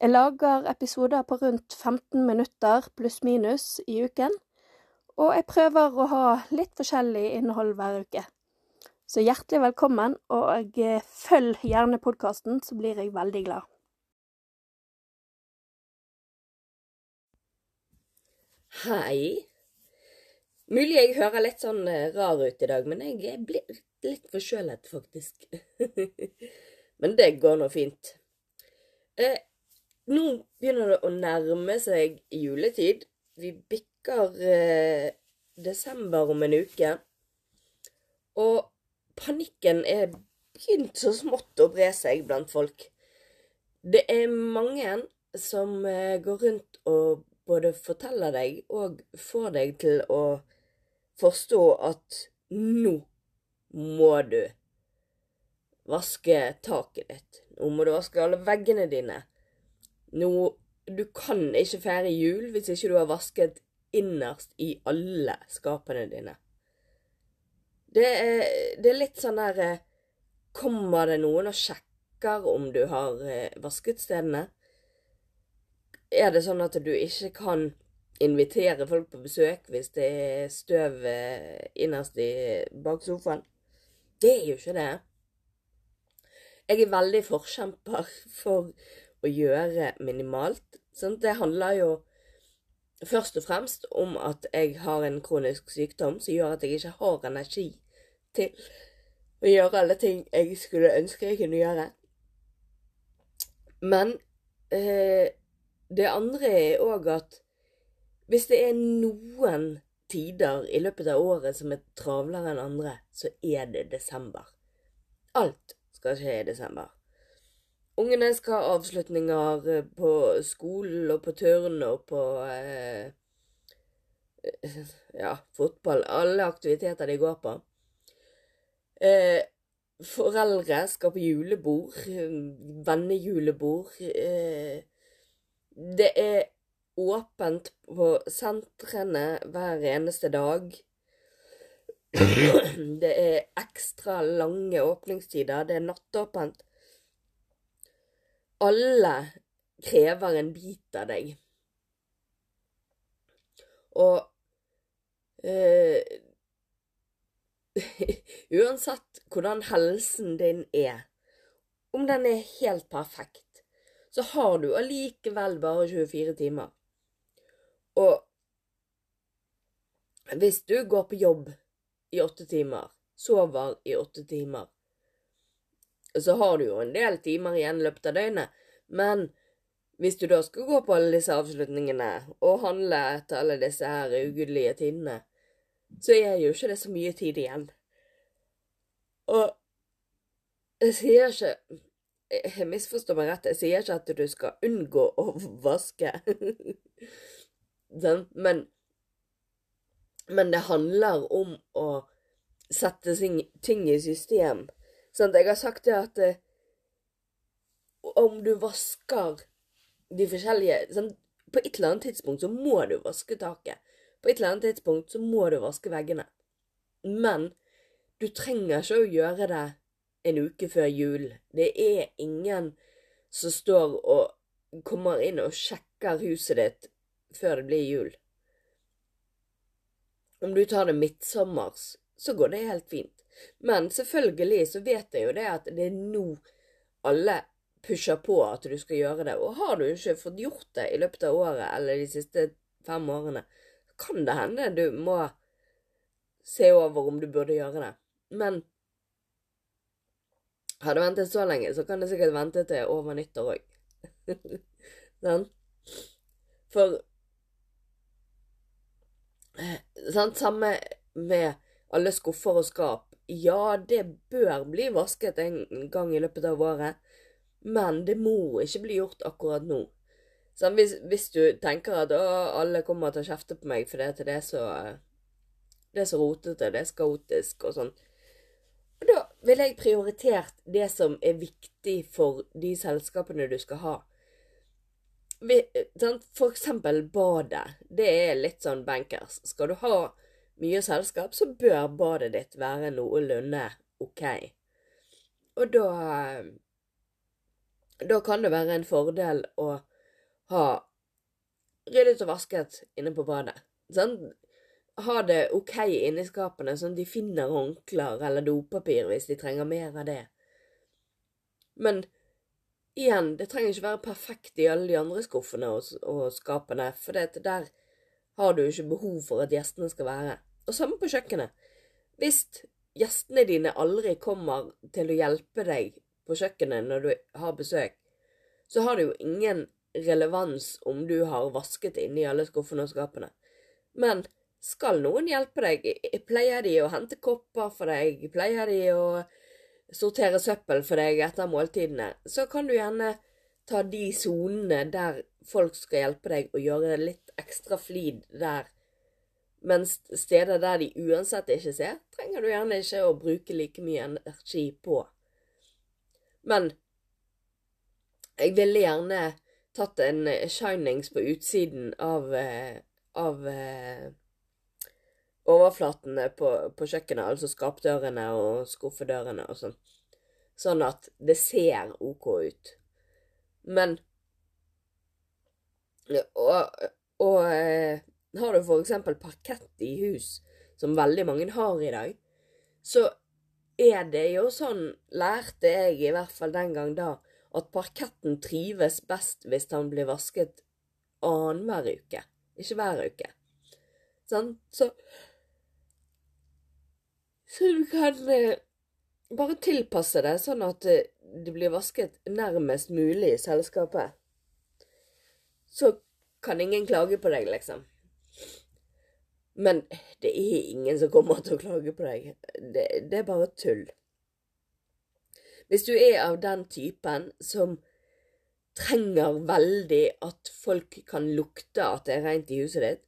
Jeg lager episoder på rundt 15 minutter pluss-minus i uken, og jeg prøver å ha litt forskjellig innhold hver uke. Så hjertelig velkommen, og eh, følg gjerne podkasten, så blir jeg veldig glad. Hei. Mulig jeg hører litt sånn eh, rar ut i dag, men jeg blir litt forkjølet, faktisk. men det går nå fint. Nå begynner det å nærme seg juletid. Vi bikker eh, desember om en uke. Og panikken er begynt så smått å bre seg blant folk. Det er mange som eh, går rundt og både forteller deg og får deg til å forstå at nå må du vaske taket ditt. Nå må du vaske alle veggene dine. Nå Du kan ikke feire jul hvis ikke du har vasket innerst i alle skapene dine. Det er, det er litt sånn der eh, Kommer det noen og sjekker om du har eh, vasket stedene? Er det sånn at du ikke kan invitere folk på besøk hvis det er støv eh, innerst i bak sofaen? Det er jo ikke det. Jeg er veldig forkjemper for å gjøre minimalt. Sånn, det handler jo først og fremst om at jeg har en kronisk sykdom som gjør at jeg ikke har energi til å gjøre alle ting jeg skulle ønske jeg kunne gjøre. Men eh, det andre er òg at hvis det er noen tider i løpet av året som er travlere enn andre, så er det desember. Alt skal skje i desember. Ungene skal ha avslutninger eh, på skolen og på turn og på eh, ja, fotball. Alle aktiviteter de går på. Eh, foreldre skal på julebord. Vennejulebord. Eh, det er åpent på sentrene hver eneste dag. Det er ekstra lange åpningstider. Det er nattåpent alle krever en bit av deg. Og øh, Uansett hvordan helsen din er, om den er helt perfekt, så har du allikevel bare 24 timer. Og hvis du går på jobb i åtte timer, sover i åtte timer, så har du jo en del timer igjen løpet av døgnet. Men hvis du da skal gå på alle disse avslutningene og handle etter alle disse her ugudelige tidene, så er jo ikke det så mye tid igjen. Og jeg sier ikke Jeg misforstår meg rett, jeg sier ikke at du skal unngå å vaske. Men Men det handler om å sette ting i system Sånn, jeg har sagt det at eh, om du vasker de forskjellige sånn, På et eller annet tidspunkt så må du vaske taket. På et eller annet tidspunkt så må du vaske veggene. Men du trenger ikke å gjøre det en uke før jul. Det er ingen som står og kommer inn og sjekker huset ditt før det blir jul. Om du tar det midtsommers, så går det helt fint. Men selvfølgelig så vet jeg jo det at det er nå alle pusher på at du skal gjøre det. Og har du ikke fått gjort det i løpet av året eller de siste fem årene, kan det hende du må se over om du burde gjøre det. Men har du ventet så lenge, så kan du sikkert vente til over nyttår òg. sant? For eh, sant, samme med alle skuffer og skap ja, det bør bli vasket en gang i løpet av året, men det må ikke bli gjort akkurat nå. Sånn, hvis, hvis, du tenker at å, alle kommer til å kjefte på meg fordi det er så det er så rotete, det er skaotisk og sånn. Og da ville jeg prioritert det som er viktig for de selskapene du skal ha. For eksempel badet. Det er litt sånn bankers. Skal du ha mye selskap, så bør badet ditt være noenlunde ok. Og da Da kan det være en fordel å ha ryddet og vasket inne på badet. Sånn? Ha det ok inni skapene, sånn at de finner håndklær eller dopapir hvis de trenger mer av det. Men igjen, det trenger ikke være perfekt i alle de andre skuffene og, og skapene, for det, der har du ikke behov for at gjestene skal være. Og samme på kjøkkenet. Hvis gjestene dine aldri kommer til å hjelpe deg på kjøkkenet når du har besøk, så har det jo ingen relevans om du har vasket inni alle skuffene og skapene. Men skal noen hjelpe deg, pleier de å hente kopper for deg, pleier de å sortere søppel for deg etter måltidene, så kan du gjerne ta de sonene der folk skal hjelpe deg, og gjøre litt ekstra flid der mens steder der de uansett ikke ser, trenger du gjerne ikke å bruke like mye energi på. Men jeg ville gjerne tatt en shinings på utsiden av, eh, av eh, overflatene på, på, kjøkkenet, altså skapdørene og skuffedørene og sånn, sånn at det ser ok ut. Men Og, og eh, har du for eksempel parkett i hus, som veldig mange har i dag, så er det jo sånn, lærte jeg i hvert fall den gang da, at parketten trives best hvis den blir vasket annenhver uke, ikke hver uke. Sånn? Så, så du kan eh, bare tilpasse det sånn at eh, det blir vasket nærmest mulig i selskapet. Så kan ingen klage på deg, liksom. Men det er ingen som kommer til å klage på deg. Det, det, er bare tull. Hvis du er av den typen som trenger veldig at folk kan lukte at det er rent i huset ditt,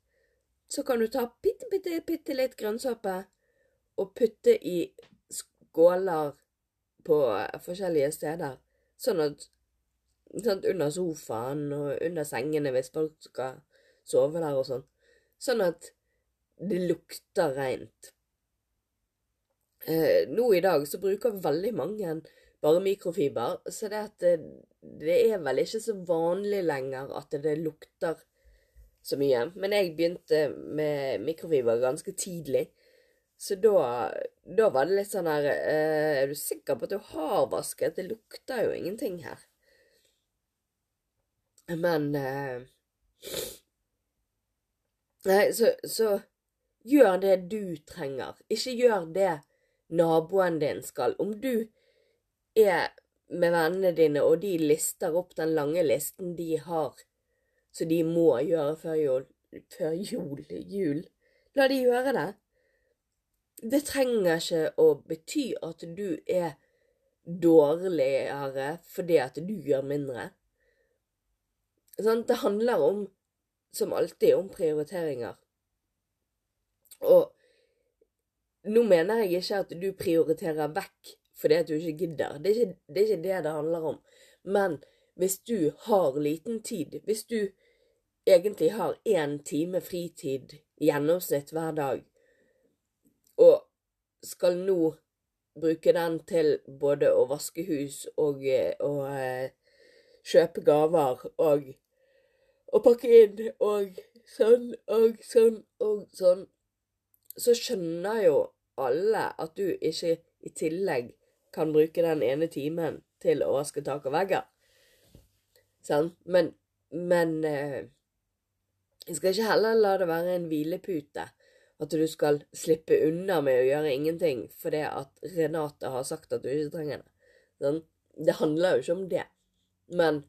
så kan du ta bitte, bitte, bitte litt grønnsåpe og putte i skåler på forskjellige steder, sånn at sånn under sofaen og under sengene hvis folk skal sove der og sånn. Sånn at det lukter rent. Eh, nå i dag så bruker veldig mange bare mikrofiber, så det, det, det, er vel ikke så vanlig lenger at det lukter så mye. Men jeg begynte med mikrofiber ganske tidlig, så da, da var det litt sånn her eh, Er du sikker på at du har vasket? Det lukter jo ingenting her. Men eh, Nei, så, så gjør det du trenger. Ikke gjør det naboen din skal. Om du er med vennene dine, og de lister opp den lange listen de har, så de må gjøre før jul, før jul, jul. La de gjøre det. Det trenger ikke å bety at du er dårligere fordi at du gjør mindre. Sånn, det handler om, som alltid, om prioriteringer. Og nå mener jeg ikke at du prioriterer vekk fordi at du ikke gidder. Det er ikke, det er ikke det det handler om. Men hvis du har liten tid, hvis du egentlig har én time fritid gjennomsnitt hver dag, og skal nå bruke den til både å vaske hus og, og uh, kjøpe gaver og, og pakke inn og sånn og sånn og sånn så skjønner jo alle at du ikke i tillegg kan bruke den ene timen til å vaske tak og vegger. Sånn? Men, men eh, jeg skal ikke heller la det være en hvilepute. At du skal slippe unna med å gjøre ingenting fordi at Renate har sagt at du ikke trenger det. Sånn? Det handler jo ikke om det. Men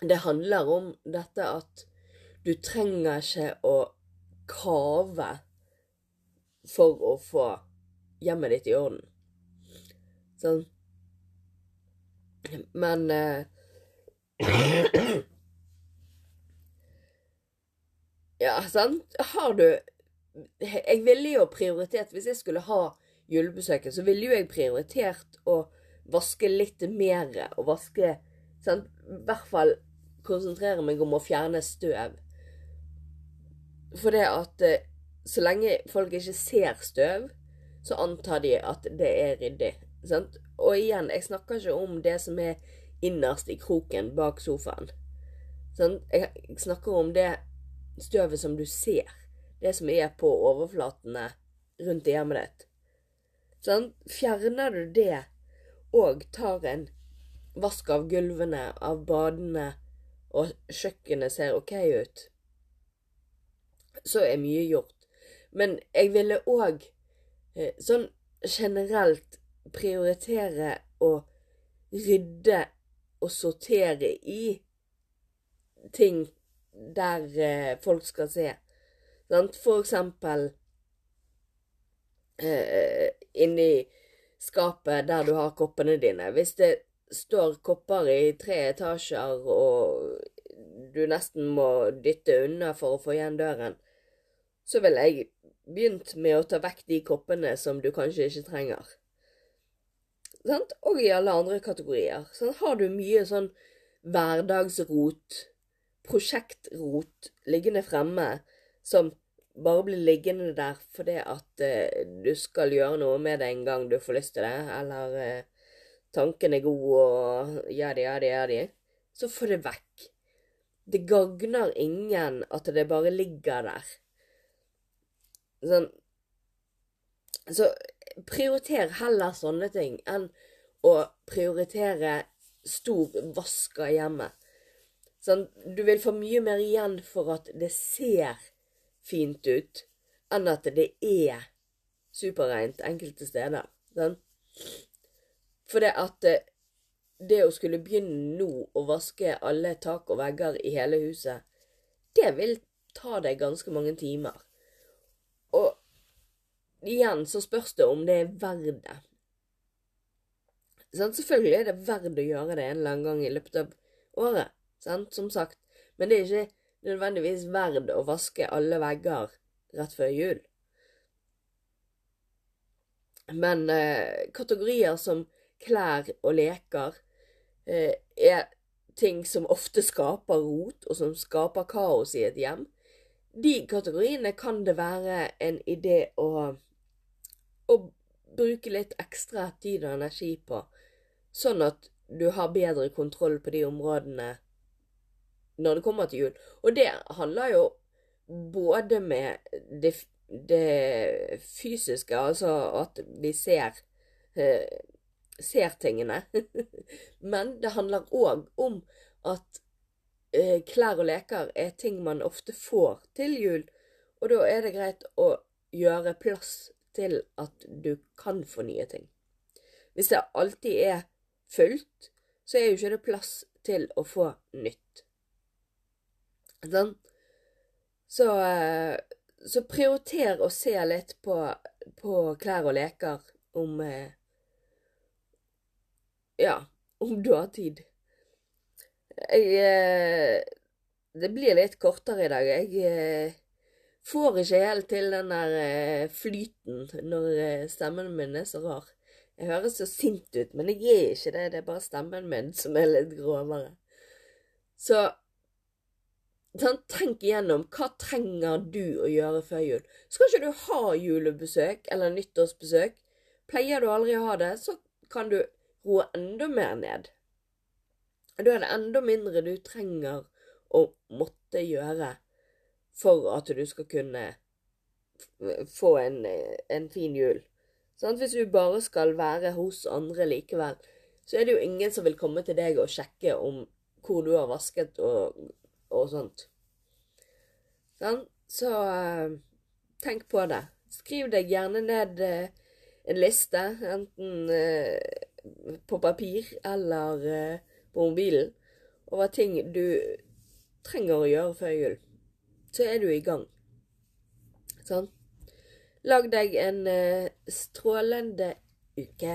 det handler om dette at du trenger ikke å kave for å få hjemmet ditt i orden. Sånn. Men eh, Ja, sant. Har du Jeg ville jo prioritert Hvis jeg skulle ha julebesøket, så ville jo jeg prioritert å vaske litt mer. Og vaske sant? I hvert fall konsentrere meg om å fjerne støv. For det at eh, så lenge folk ikke ser støv, så antar de at det er ryddig. Sant? Og igjen, jeg snakker ikke om det som er innerst i kroken bak sofaen. Sant? Jeg snakker om det støvet som du ser. Det som er på overflatene rundt hjemmet ditt. Sånn, fjerner du det og tar en vask av gulvene, av badene, og kjøkkenet ser ok ut, så er mye gjort. Men jeg ville òg eh, sånn generelt prioritere å rydde og sortere i ting der eh, folk skal se. Sant? For eksempel eh, inni skapet der du har koppene dine. Hvis det står kopper i tre etasjer, og du nesten må dytte unna for å få igjen døren, så ville jeg begynt med å ta vekk de koppene som du kanskje ikke trenger. Sant? Og i alle andre kategorier. Sant? har du mye sånn hverdagsrot, prosjektrot, liggende fremme, som bare blir liggende der fordi at eh, du skal gjøre noe med det en gang du får lyst til det, eller eh, tanken er god og jadi, jadi, jadi, så få det vekk. Det gagner ingen at det bare ligger der. Sånn Så prioriter heller sånne ting enn å prioritere stor vask av hjemmet. Sånn, du vil få mye mer igjen for at det ser fint ut, enn at det er superreint enkelte steder. Sånn. For det at eh, det å skulle begynne nå å vaske alle tak og vegger i hele huset, det vil ta deg ganske mange timer. Og igjen så spørs det om det er verdt det. Sånn, selvfølgelig er det verdt å gjøre det en eller annen gang i løpet av året, sant? som sagt. Men det er ikke nødvendigvis verdt å vaske alle vegger rett før jul. Men eh, kategorier som klær og leker eh, er ting som ofte skaper rot, og som skaper kaos i et hjem. De kategoriene kan det være en idé å, å bruke litt ekstra tid og energi på, sånn at du har bedre kontroll på de områdene når det kommer til jul. Og det handler jo både med det, det fysiske, altså at vi ser eh, ser tingene. Men det handler òg om at eh, klær og leker er ting man ofte får til jul, og da er det greit å gjøre plass til at du kan få nye ting. Hvis det alltid er fullt, så er jo ikke det plass til å få nytt. Sånn. Så, eh, så prioriter å se litt på, på klær og leker om eh, Ja, om du har tid. Jeg eh, Det blir litt kortere i dag. Jeg får ikke helt til den der flyten når stemmen min er så rar. Jeg høres så sint ut, men jeg er ikke det. Det er bare stemmen min som er litt grovere. Så sånn, tenk igjennom hva trenger du å gjøre før jul. Skal ikke du ha julebesøk eller nyttårsbesøk? Pleier du aldri å ha det, så kan du roe enda mer ned. Da er det enda mindre du trenger å måtte gjøre for at du skal kunne få en, en fin jul. Sånn, hvis du bare skal være hos andre likevel, så er det jo ingen som vil komme til deg og sjekke om hvor du har vasket og, og sånt. Sånn, så uh, tenk på det. Skriv deg gjerne ned uh, en liste, enten uh, på papir eller på mobilen, over ting du trenger å gjøre før jul. Så er du i gang. Sånn. Lag deg en uh, strålende uke.